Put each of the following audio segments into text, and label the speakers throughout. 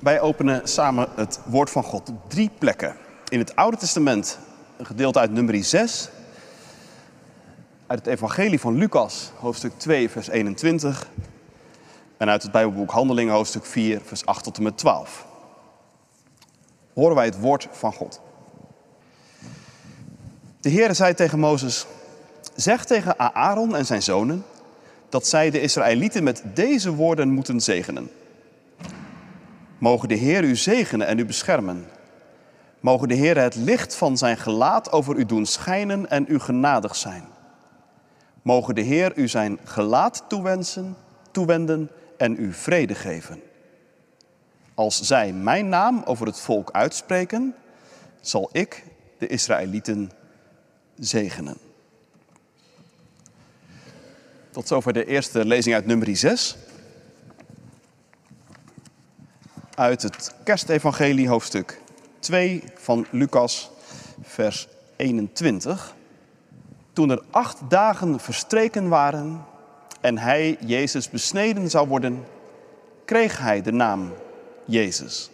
Speaker 1: Wij openen samen het woord van God op drie plekken. In het Oude Testament een gedeelte uit nummer 6. Uit het Evangelie van Lucas, hoofdstuk 2, vers 21. En uit het Bijbelboek Handelingen, hoofdstuk 4, vers 8 tot en met 12. Horen wij het woord van God. De Heer zei tegen Mozes: Zeg tegen Aaron en zijn zonen dat zij de Israëlieten met deze woorden moeten zegenen. Mogen de Heer u zegenen en u beschermen. Mogen de Heer het licht van zijn gelaat over u doen schijnen en u genadig zijn. Mogen de Heer u zijn gelaat toewensen, toewenden en u vrede geven. Als zij mijn naam over het volk uitspreken, zal ik de Israëlieten zegenen. Tot zover de eerste lezing uit nummer 6. Uit het Kerstevangelie, hoofdstuk 2 van Lucas, vers 21. Toen er acht dagen verstreken waren en hij, Jezus, besneden zou worden, kreeg hij de naam Jezus,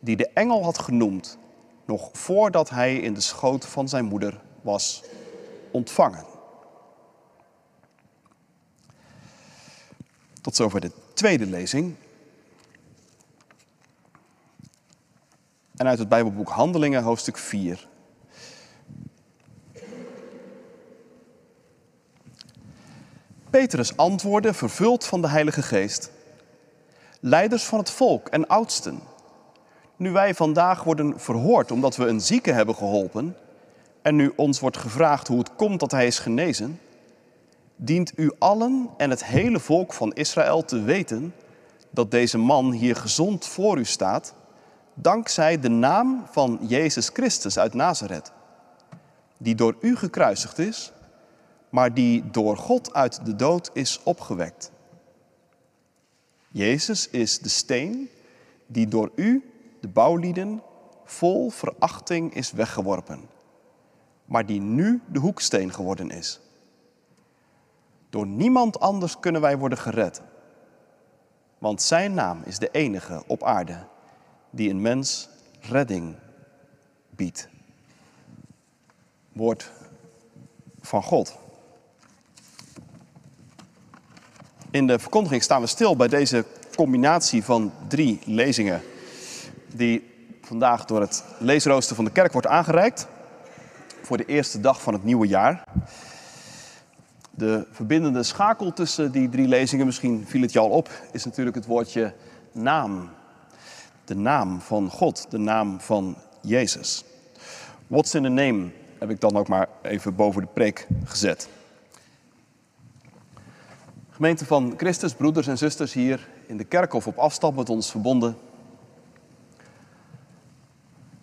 Speaker 1: die de engel had genoemd, nog voordat hij in de schoot van zijn moeder was ontvangen. Tot zover de tweede lezing. En uit het Bijbelboek Handelingen, hoofdstuk 4. Petrus antwoordde, vervuld van de Heilige Geest. Leiders van het volk en oudsten. Nu wij vandaag worden verhoord omdat we een zieke hebben geholpen en nu ons wordt gevraagd hoe het komt dat hij is genezen, dient u allen en het hele volk van Israël te weten dat deze man hier gezond voor u staat, dankzij de naam van Jezus Christus uit Nazareth, die door u gekruisigd is, maar die door God uit de dood is opgewekt. Jezus is de steen die door u, de bouwlieden, vol verachting is weggeworpen, maar die nu de hoeksteen geworden is. Door niemand anders kunnen wij worden gered. Want zijn naam is de enige op aarde die een mens redding biedt. Woord van God. In de verkondiging staan we stil bij deze combinatie van drie lezingen die vandaag door het leesrooster van de kerk wordt aangereikt voor de eerste dag van het nieuwe jaar. De verbindende schakel tussen die drie lezingen, misschien viel het je al op, is natuurlijk het woordje naam. De naam van God, de naam van Jezus. What's in a name heb ik dan ook maar even boven de preek gezet. Gemeente van Christus, broeders en zusters hier in de kerk of op afstand met ons verbonden.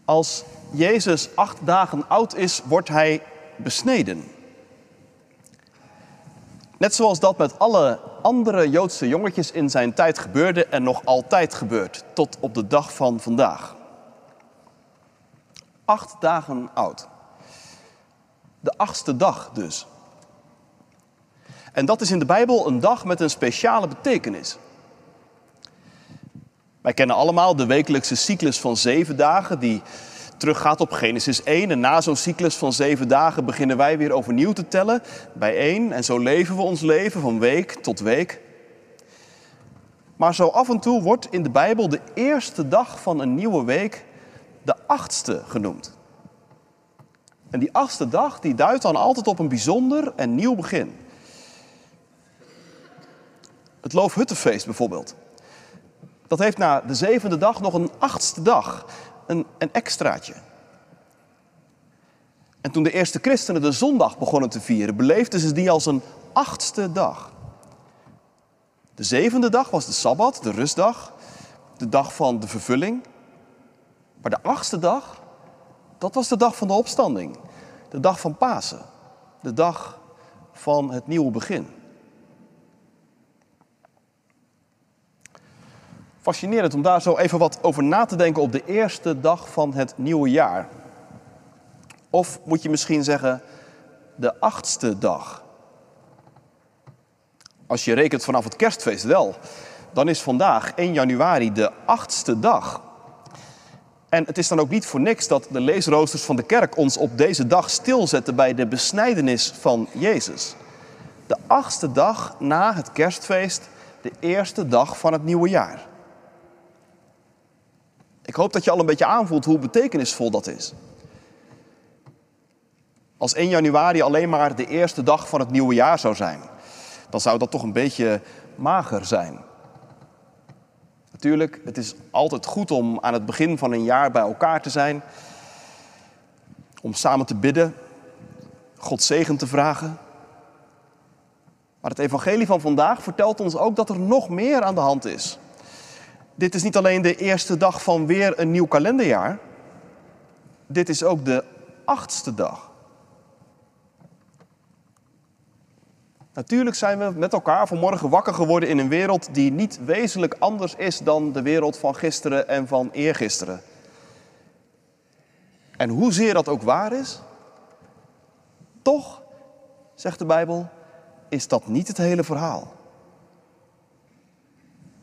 Speaker 1: Als Jezus acht dagen oud is, wordt hij besneden. Net zoals dat met alle andere Joodse jongetjes in zijn tijd gebeurde en nog altijd gebeurt, tot op de dag van vandaag. Acht dagen oud. De achtste dag dus. En dat is in de Bijbel een dag met een speciale betekenis. Wij kennen allemaal de wekelijkse cyclus van zeven dagen, die teruggaat op Genesis 1. En na zo'n cyclus van zeven dagen beginnen wij weer overnieuw te tellen bij één. En zo leven we ons leven van week tot week. Maar zo af en toe wordt in de Bijbel de eerste dag van een nieuwe week de achtste genoemd. En die achtste dag die duidt dan altijd op een bijzonder en nieuw begin. Het Loofhuttenfeest bijvoorbeeld. Dat heeft na de zevende dag nog een achtste dag een, een extraatje. En toen de eerste christenen de zondag begonnen te vieren, beleefden ze die als een achtste dag. De zevende dag was de Sabbat, de rustdag, de dag van de vervulling. Maar de achtste dag, dat was de dag van de opstanding, de dag van Pasen, de dag van het nieuwe begin. Fascinerend om daar zo even wat over na te denken op de eerste dag van het nieuwe jaar. Of moet je misschien zeggen de achtste dag. Als je rekent vanaf het kerstfeest wel. dan is vandaag 1 januari de achtste dag. En het is dan ook niet voor niks dat de leesroosters van de kerk ons op deze dag stilzetten bij de besnijdenis van Jezus. De achtste dag na het kerstfeest, de eerste dag van het nieuwe jaar. Ik hoop dat je al een beetje aanvoelt hoe betekenisvol dat is. Als 1 januari alleen maar de eerste dag van het nieuwe jaar zou zijn, dan zou dat toch een beetje mager zijn. Natuurlijk, het is altijd goed om aan het begin van een jaar bij elkaar te zijn, om samen te bidden, God zegen te vragen. Maar het evangelie van vandaag vertelt ons ook dat er nog meer aan de hand is. Dit is niet alleen de eerste dag van weer een nieuw kalenderjaar. Dit is ook de achtste dag. Natuurlijk zijn we met elkaar vanmorgen wakker geworden in een wereld die niet wezenlijk anders is dan de wereld van gisteren en van eergisteren. En hoezeer dat ook waar is, toch, zegt de Bijbel, is dat niet het hele verhaal.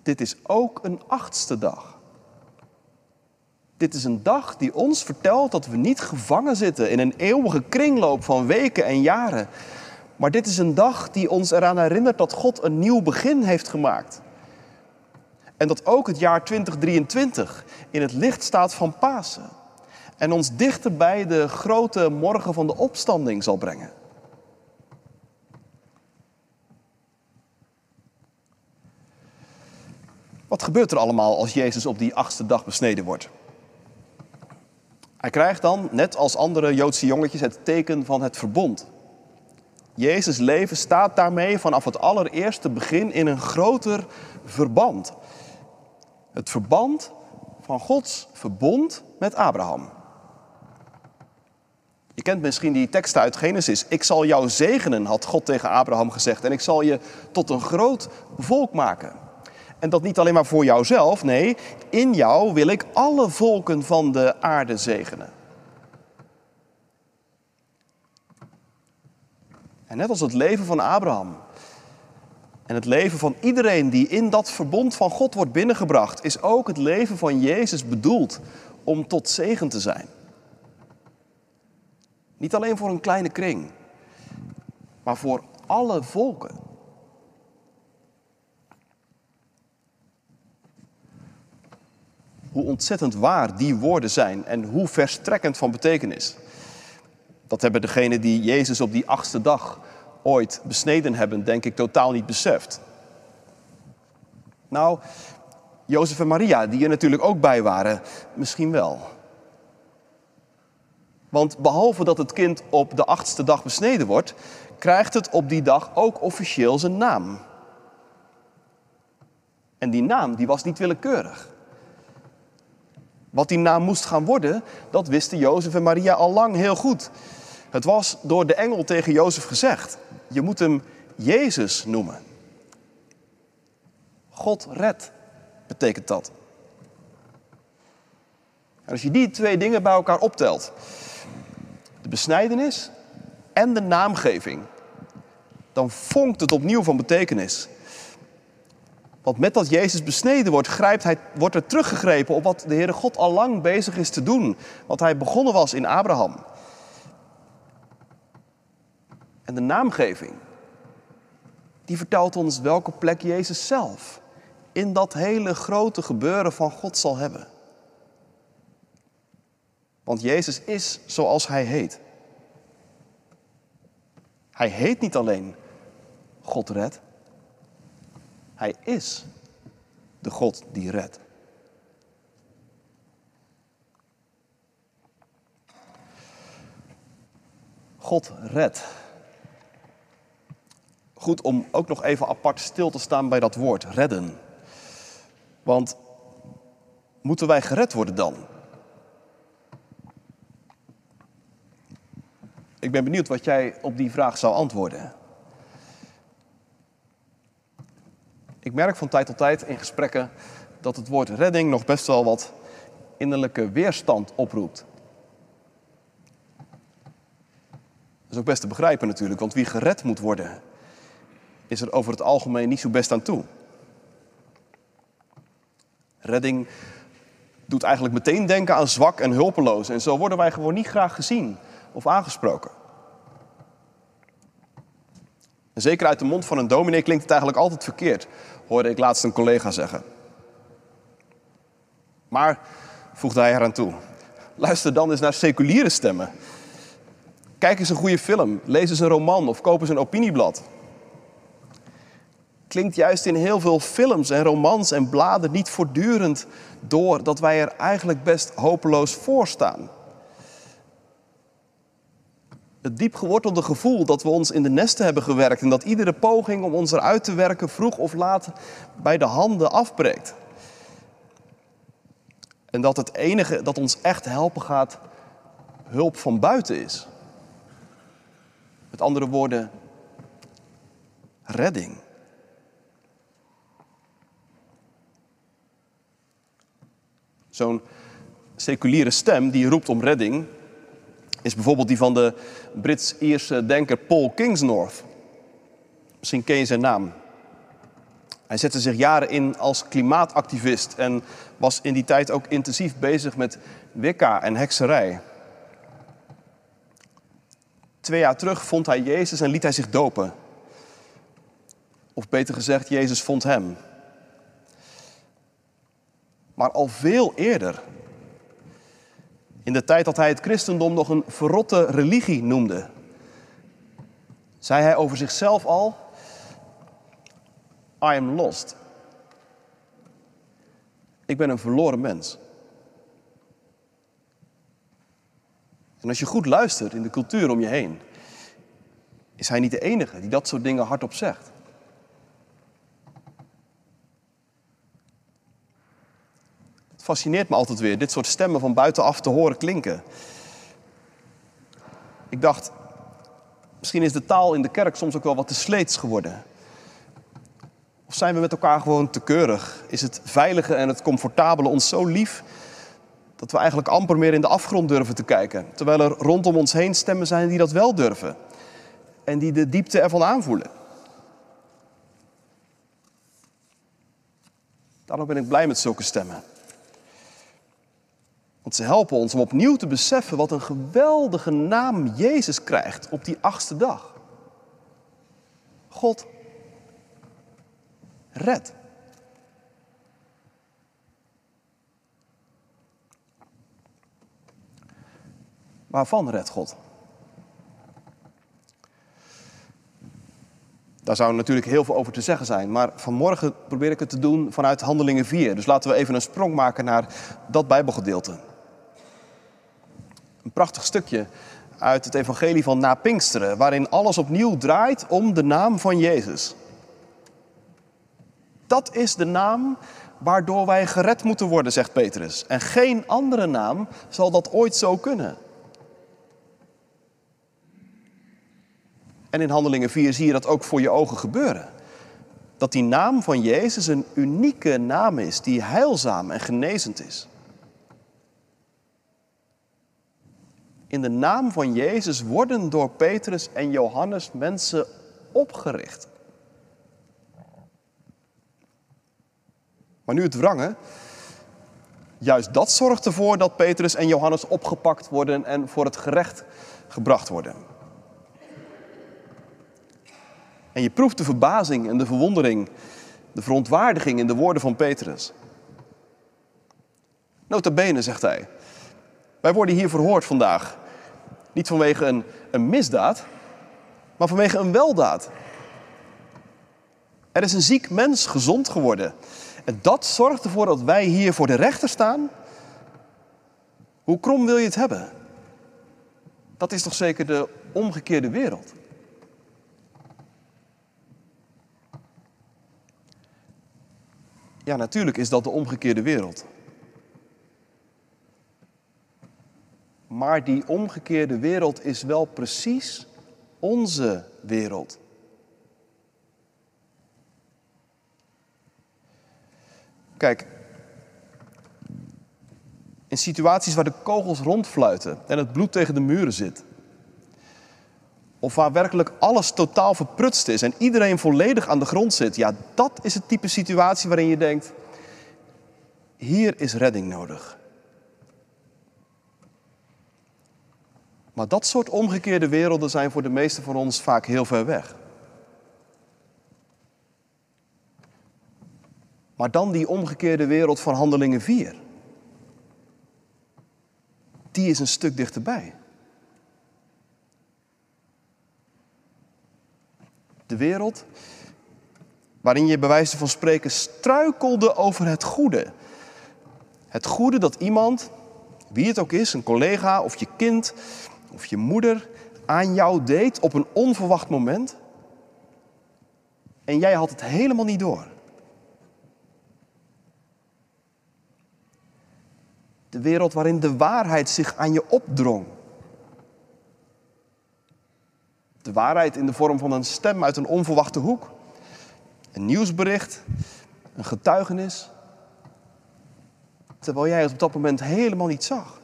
Speaker 1: Dit is ook een achtste dag. Dit is een dag die ons vertelt dat we niet gevangen zitten in een eeuwige kringloop van weken en jaren. Maar dit is een dag die ons eraan herinnert dat God een nieuw begin heeft gemaakt. En dat ook het jaar 2023 in het licht staat van Pasen. En ons dichter bij de grote morgen van de opstanding zal brengen. Wat gebeurt er allemaal als Jezus op die achtste dag besneden wordt? Hij krijgt dan, net als andere Joodse jongetjes, het teken van het verbond. Jezus' leven staat daarmee vanaf het allereerste begin in een groter verband. Het verband van Gods verbond met Abraham. Je kent misschien die tekst uit Genesis. Ik zal jou zegenen, had God tegen Abraham gezegd. En ik zal je tot een groot volk maken. En dat niet alleen maar voor jouzelf, nee, in jou wil ik alle volken van de aarde zegenen. En net als het leven van Abraham en het leven van iedereen die in dat verbond van God wordt binnengebracht, is ook het leven van Jezus bedoeld om tot zegen te zijn. Niet alleen voor een kleine kring, maar voor alle volken. Hoe ontzettend waar die woorden zijn en hoe verstrekkend van betekenis. Dat hebben degenen die Jezus op die achtste dag ooit besneden hebben, denk ik, totaal niet beseft. Nou, Jozef en Maria, die er natuurlijk ook bij waren, misschien wel. Want behalve dat het kind op de achtste dag besneden wordt, krijgt het op die dag ook officieel zijn naam. En die naam die was niet willekeurig. Wat die naam moest gaan worden, dat wisten Jozef en Maria al lang heel goed. Het was door de engel tegen Jozef gezegd. Je moet hem Jezus noemen. God red betekent dat. En als je die twee dingen bij elkaar optelt, de besnijdenis en de naamgeving, dan vonkt het opnieuw van betekenis. Want met dat Jezus besneden wordt, grijpt hij, wordt er teruggegrepen op wat de Heere God al lang bezig is te doen. Wat hij begonnen was in Abraham. En de naamgeving, die vertelt ons welke plek Jezus zelf in dat hele grote gebeuren van God zal hebben. Want Jezus is zoals Hij heet. Hij heet niet alleen God redt. Hij is de God die redt. God redt. Goed om ook nog even apart stil te staan bij dat woord, redden. Want moeten wij gered worden dan? Ik ben benieuwd wat jij op die vraag zou antwoorden. Ik merk van tijd tot tijd in gesprekken dat het woord redding nog best wel wat innerlijke weerstand oproept. Dat is ook best te begrijpen natuurlijk, want wie gered moet worden, is er over het algemeen niet zo best aan toe. Redding doet eigenlijk meteen denken aan zwak en hulpeloos. En zo worden wij gewoon niet graag gezien of aangesproken. En zeker uit de mond van een dominee klinkt het eigenlijk altijd verkeerd, hoorde ik laatst een collega zeggen. Maar, voegde hij eraan toe, luister dan eens naar seculiere stemmen. Kijk eens een goede film, lees eens een roman of koop eens een opinieblad. Klinkt juist in heel veel films en romans en bladen niet voortdurend door dat wij er eigenlijk best hopeloos voor staan. Het diep gewortelde gevoel dat we ons in de nesten hebben gewerkt en dat iedere poging om ons eruit te werken vroeg of laat bij de handen afbreekt. En dat het enige dat ons echt helpen gaat hulp van buiten is. Met andere woorden, redding. Zo'n seculiere stem die roept om redding, is bijvoorbeeld die van de Brits-Ierse denker Paul Kingsnorth. Misschien ken je zijn naam. Hij zette zich jaren in als klimaatactivist en was in die tijd ook intensief bezig met wicca en hekserij. Twee jaar terug vond hij Jezus en liet hij zich dopen. Of beter gezegd, Jezus vond hem. Maar al veel eerder, in de tijd dat hij het christendom nog een verrotte religie noemde, zei hij over zichzelf al: I am lost. Ik ben een verloren mens. En als je goed luistert in de cultuur om je heen, is hij niet de enige die dat soort dingen hardop zegt. Fascineert me altijd weer, dit soort stemmen van buitenaf te horen klinken. Ik dacht, misschien is de taal in de kerk soms ook wel wat te sleets geworden. Of zijn we met elkaar gewoon te keurig? Is het veilige en het comfortabele ons zo lief dat we eigenlijk amper meer in de afgrond durven te kijken? Terwijl er rondom ons heen stemmen zijn die dat wel durven en die de diepte ervan aanvoelen. Daarom ben ik blij met zulke stemmen. Ze helpen ons om opnieuw te beseffen wat een geweldige naam Jezus krijgt op die achtste dag. God red. Waarvan redt God? Daar zou natuurlijk heel veel over te zeggen zijn. Maar vanmorgen probeer ik het te doen vanuit Handelingen 4. Dus laten we even een sprong maken naar dat Bijbelgedeelte. Een prachtig stukje uit het evangelie van na Pinksteren, waarin alles opnieuw draait om de naam van Jezus. Dat is de naam waardoor wij gered moeten worden, zegt Petrus. En geen andere naam zal dat ooit zo kunnen. En in Handelingen 4 zie je dat ook voor je ogen gebeuren. Dat die naam van Jezus een unieke naam is, die heilzaam en genezend is. In de naam van Jezus worden door Petrus en Johannes mensen opgericht. Maar nu het wrangen. Juist dat zorgt ervoor dat Petrus en Johannes opgepakt worden en voor het gerecht gebracht worden. En je proeft de verbazing en de verwondering, de verontwaardiging in de woorden van Petrus. Nota bene, zegt hij. Wij worden hier verhoord vandaag. Niet vanwege een, een misdaad, maar vanwege een weldaad. Er is een ziek mens gezond geworden. En dat zorgt ervoor dat wij hier voor de rechter staan. Hoe krom wil je het hebben? Dat is toch zeker de omgekeerde wereld? Ja, natuurlijk is dat de omgekeerde wereld. Maar die omgekeerde wereld is wel precies onze wereld. Kijk, in situaties waar de kogels rondfluiten en het bloed tegen de muren zit. Of waar werkelijk alles totaal verprutst is en iedereen volledig aan de grond zit. Ja, dat is het type situatie waarin je denkt, hier is redding nodig. Maar dat soort omgekeerde werelden zijn voor de meesten van ons vaak heel ver weg. Maar dan die omgekeerde wereld van Handelingen 4. Die is een stuk dichterbij. De wereld waarin je bij wijze van spreken struikelde over het goede. Het goede dat iemand, wie het ook is, een collega of je kind of je moeder, aan jou deed op een onverwacht moment. En jij had het helemaal niet door. De wereld waarin de waarheid zich aan je opdrong. De waarheid in de vorm van een stem uit een onverwachte hoek. Een nieuwsbericht, een getuigenis. Terwijl jij het op dat moment helemaal niet zag.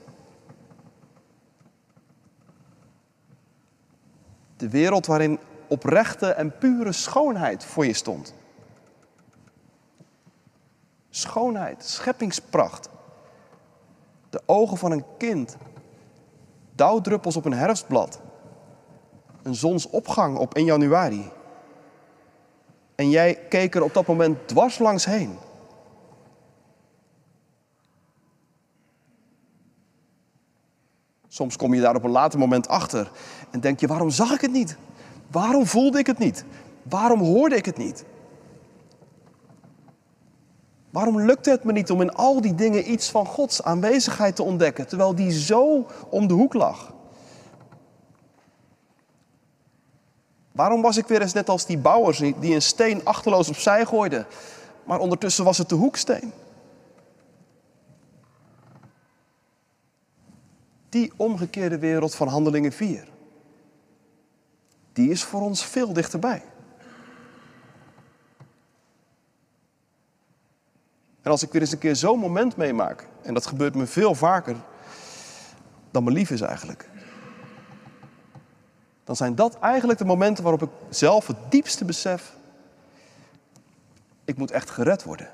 Speaker 1: De wereld waarin oprechte en pure schoonheid voor je stond. Schoonheid, scheppingspracht. De ogen van een kind. Dauwdruppels op een herfstblad. Een zonsopgang op 1 januari. En jij keek er op dat moment dwars langs heen. Soms kom je daar op een later moment achter en denk je, waarom zag ik het niet? Waarom voelde ik het niet? Waarom hoorde ik het niet? Waarom lukte het me niet om in al die dingen iets van Gods aanwezigheid te ontdekken, terwijl die zo om de hoek lag? Waarom was ik weer eens net als die bouwers die een steen achterloos opzij gooiden, maar ondertussen was het de hoeksteen? Die omgekeerde wereld van Handelingen 4, die is voor ons veel dichterbij. En als ik weer eens een keer zo'n moment meemaak, en dat gebeurt me veel vaker dan me lief is eigenlijk, dan zijn dat eigenlijk de momenten waarop ik zelf het diepste besef, ik moet echt gered worden.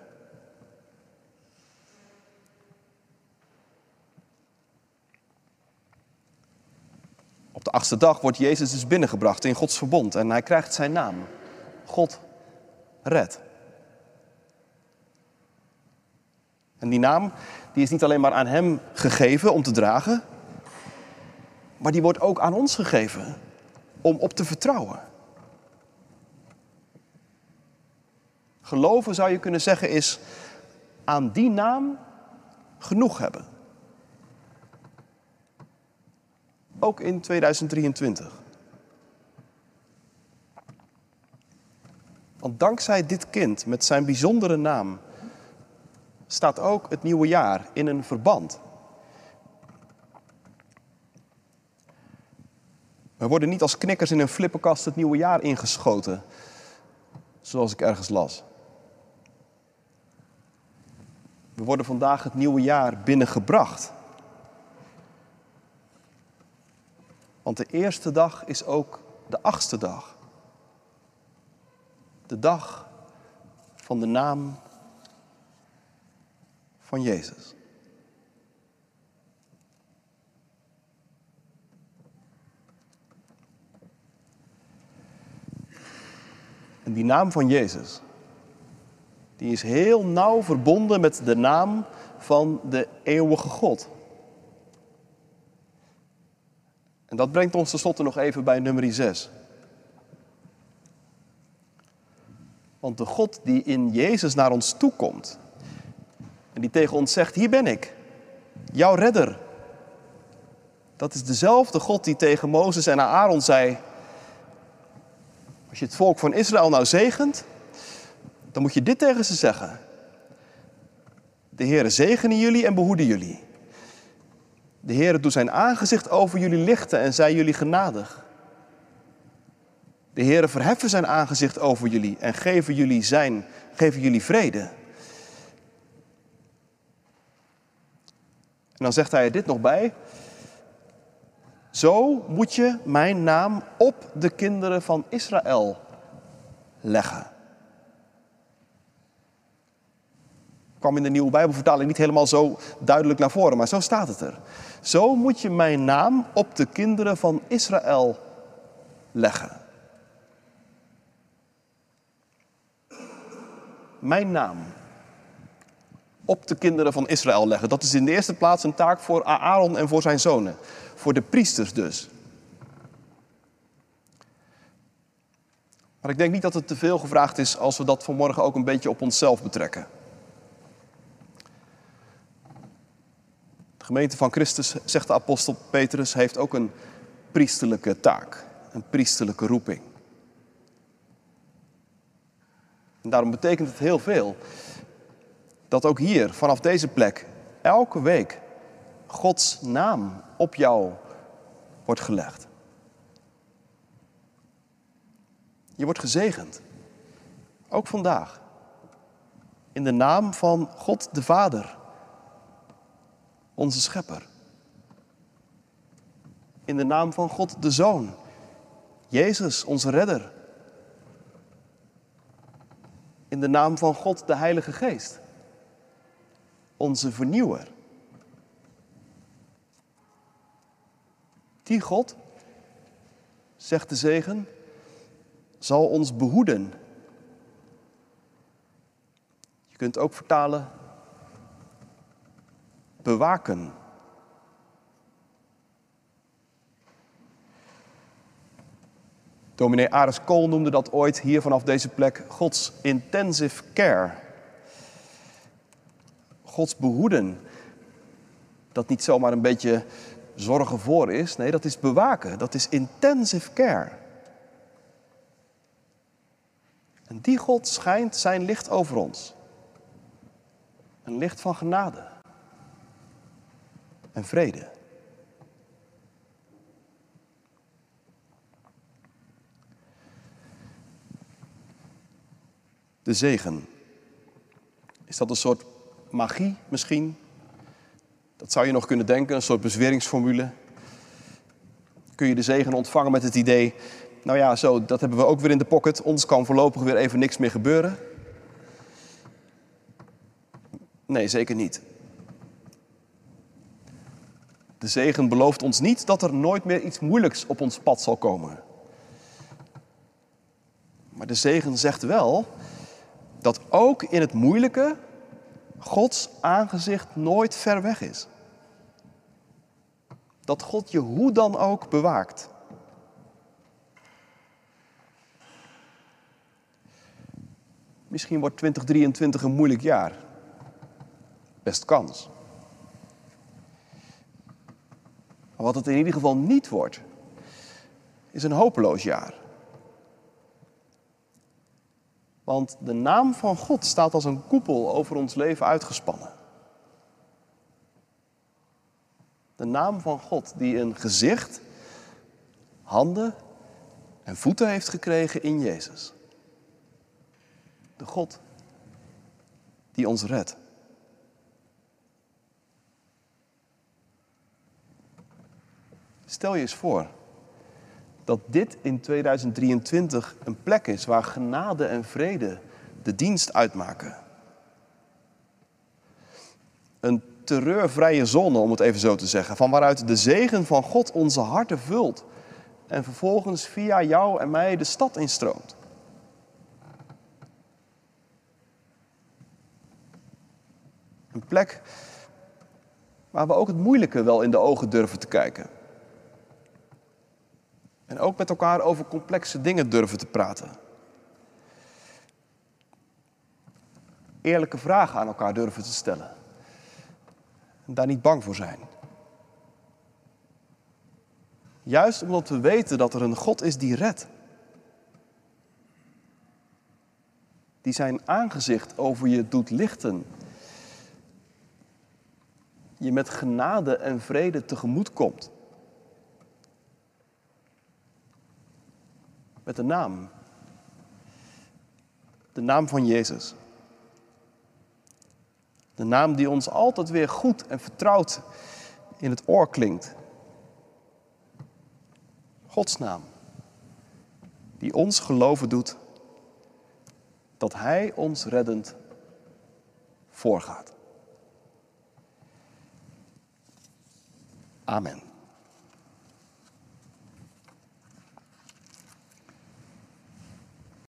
Speaker 1: Achtste dag wordt Jezus dus binnengebracht in Gods verbond en hij krijgt zijn naam. God red. En die naam die is niet alleen maar aan hem gegeven om te dragen, maar die wordt ook aan ons gegeven om op te vertrouwen. Geloven zou je kunnen zeggen is aan die naam genoeg hebben. Ook in 2023. Want dankzij dit kind met zijn bijzondere naam staat ook het nieuwe jaar in een verband. We worden niet als knikkers in een flipperkast het nieuwe jaar ingeschoten, zoals ik ergens las. We worden vandaag het nieuwe jaar binnengebracht. Want de eerste dag is ook de achtste dag. De dag van de naam van Jezus. En die naam van Jezus, die is heel nauw verbonden met de naam van de eeuwige God. En dat brengt ons tenslotte nog even bij nummer 6. Want de God die in Jezus naar ons toekomt en die tegen ons zegt, hier ben ik, jouw redder. Dat is dezelfde God die tegen Mozes en Aaron zei, als je het volk van Israël nou zegent, dan moet je dit tegen ze zeggen. De Heere zegene jullie en behoede jullie. De Heere doet zijn aangezicht over jullie lichten en zij jullie genadig. De Heere verheffen zijn aangezicht over jullie en geven jullie zijn, geven jullie vrede. En dan zegt hij er dit nog bij. Zo moet je mijn naam op de kinderen van Israël leggen. kwam in de nieuwe Bijbelvertaling niet helemaal zo duidelijk naar voren, maar zo staat het er. Zo moet je mijn naam op de kinderen van Israël leggen. Mijn naam op de kinderen van Israël leggen. Dat is in de eerste plaats een taak voor Aaron en voor zijn zonen. Voor de priesters dus. Maar ik denk niet dat het te veel gevraagd is als we dat vanmorgen ook een beetje op onszelf betrekken. De gemeente van Christus, zegt de apostel Petrus, heeft ook een priesterlijke taak, een priesterlijke roeping. En daarom betekent het heel veel dat ook hier, vanaf deze plek, elke week Gods naam op jou wordt gelegd. Je wordt gezegend. Ook vandaag. In de naam van God de Vader, onze Schepper. In de naam van God de Zoon, Jezus, onze Redder. In de naam van God de Heilige Geest, onze Vernieuwer. Die God, zegt de zegen, zal ons behoeden. Je kunt ook vertalen bewaken. Dominee Aris Kool noemde dat ooit hier vanaf deze plek Gods intensive care. Gods behoeden. Dat niet zomaar een beetje zorgen voor is. Nee, dat is bewaken. Dat is intensive care. En die God schijnt zijn licht over ons. Een licht van genade en vrede. De zegen. Is dat een soort magie misschien? Dat zou je nog kunnen denken, een soort bezweringsformule. Kun je de zegen ontvangen met het idee, nou ja, zo, dat hebben we ook weer in de pocket. Ons kan voorlopig weer even niks meer gebeuren. Nee, zeker niet. De zegen belooft ons niet dat er nooit meer iets moeilijks op ons pad zal komen. Maar de zegen zegt wel dat ook in het moeilijke Gods aangezicht nooit ver weg is. Dat God je hoe dan ook bewaakt. Misschien wordt 2023 een moeilijk jaar. Best kans. Maar wat het in ieder geval niet wordt, is een hopeloos jaar. Want de naam van God staat als een koepel over ons leven uitgespannen. De naam van God die een gezicht, handen en voeten heeft gekregen in Jezus. De God die ons redt. Stel je eens voor dat dit in 2023 een plek is waar genade en vrede de dienst uitmaken. Een terreurvrije zone, om het even zo te zeggen, van waaruit de zegen van God onze harten vult en vervolgens via jou en mij de stad instroomt. Een plek waar we ook het moeilijke wel in de ogen durven te kijken. En ook met elkaar over complexe dingen durven te praten. Eerlijke vragen aan elkaar durven te stellen. En daar niet bang voor zijn. Juist omdat we weten dat er een God is die redt. Die zijn aangezicht over je doet lichten. Je met genade en vrede tegemoet komt. Met de naam. De naam van Jezus. De naam die ons altijd weer goed en vertrouwd in het oor klinkt. Gods naam. Die ons geloven doet dat Hij ons reddend voorgaat. Amen.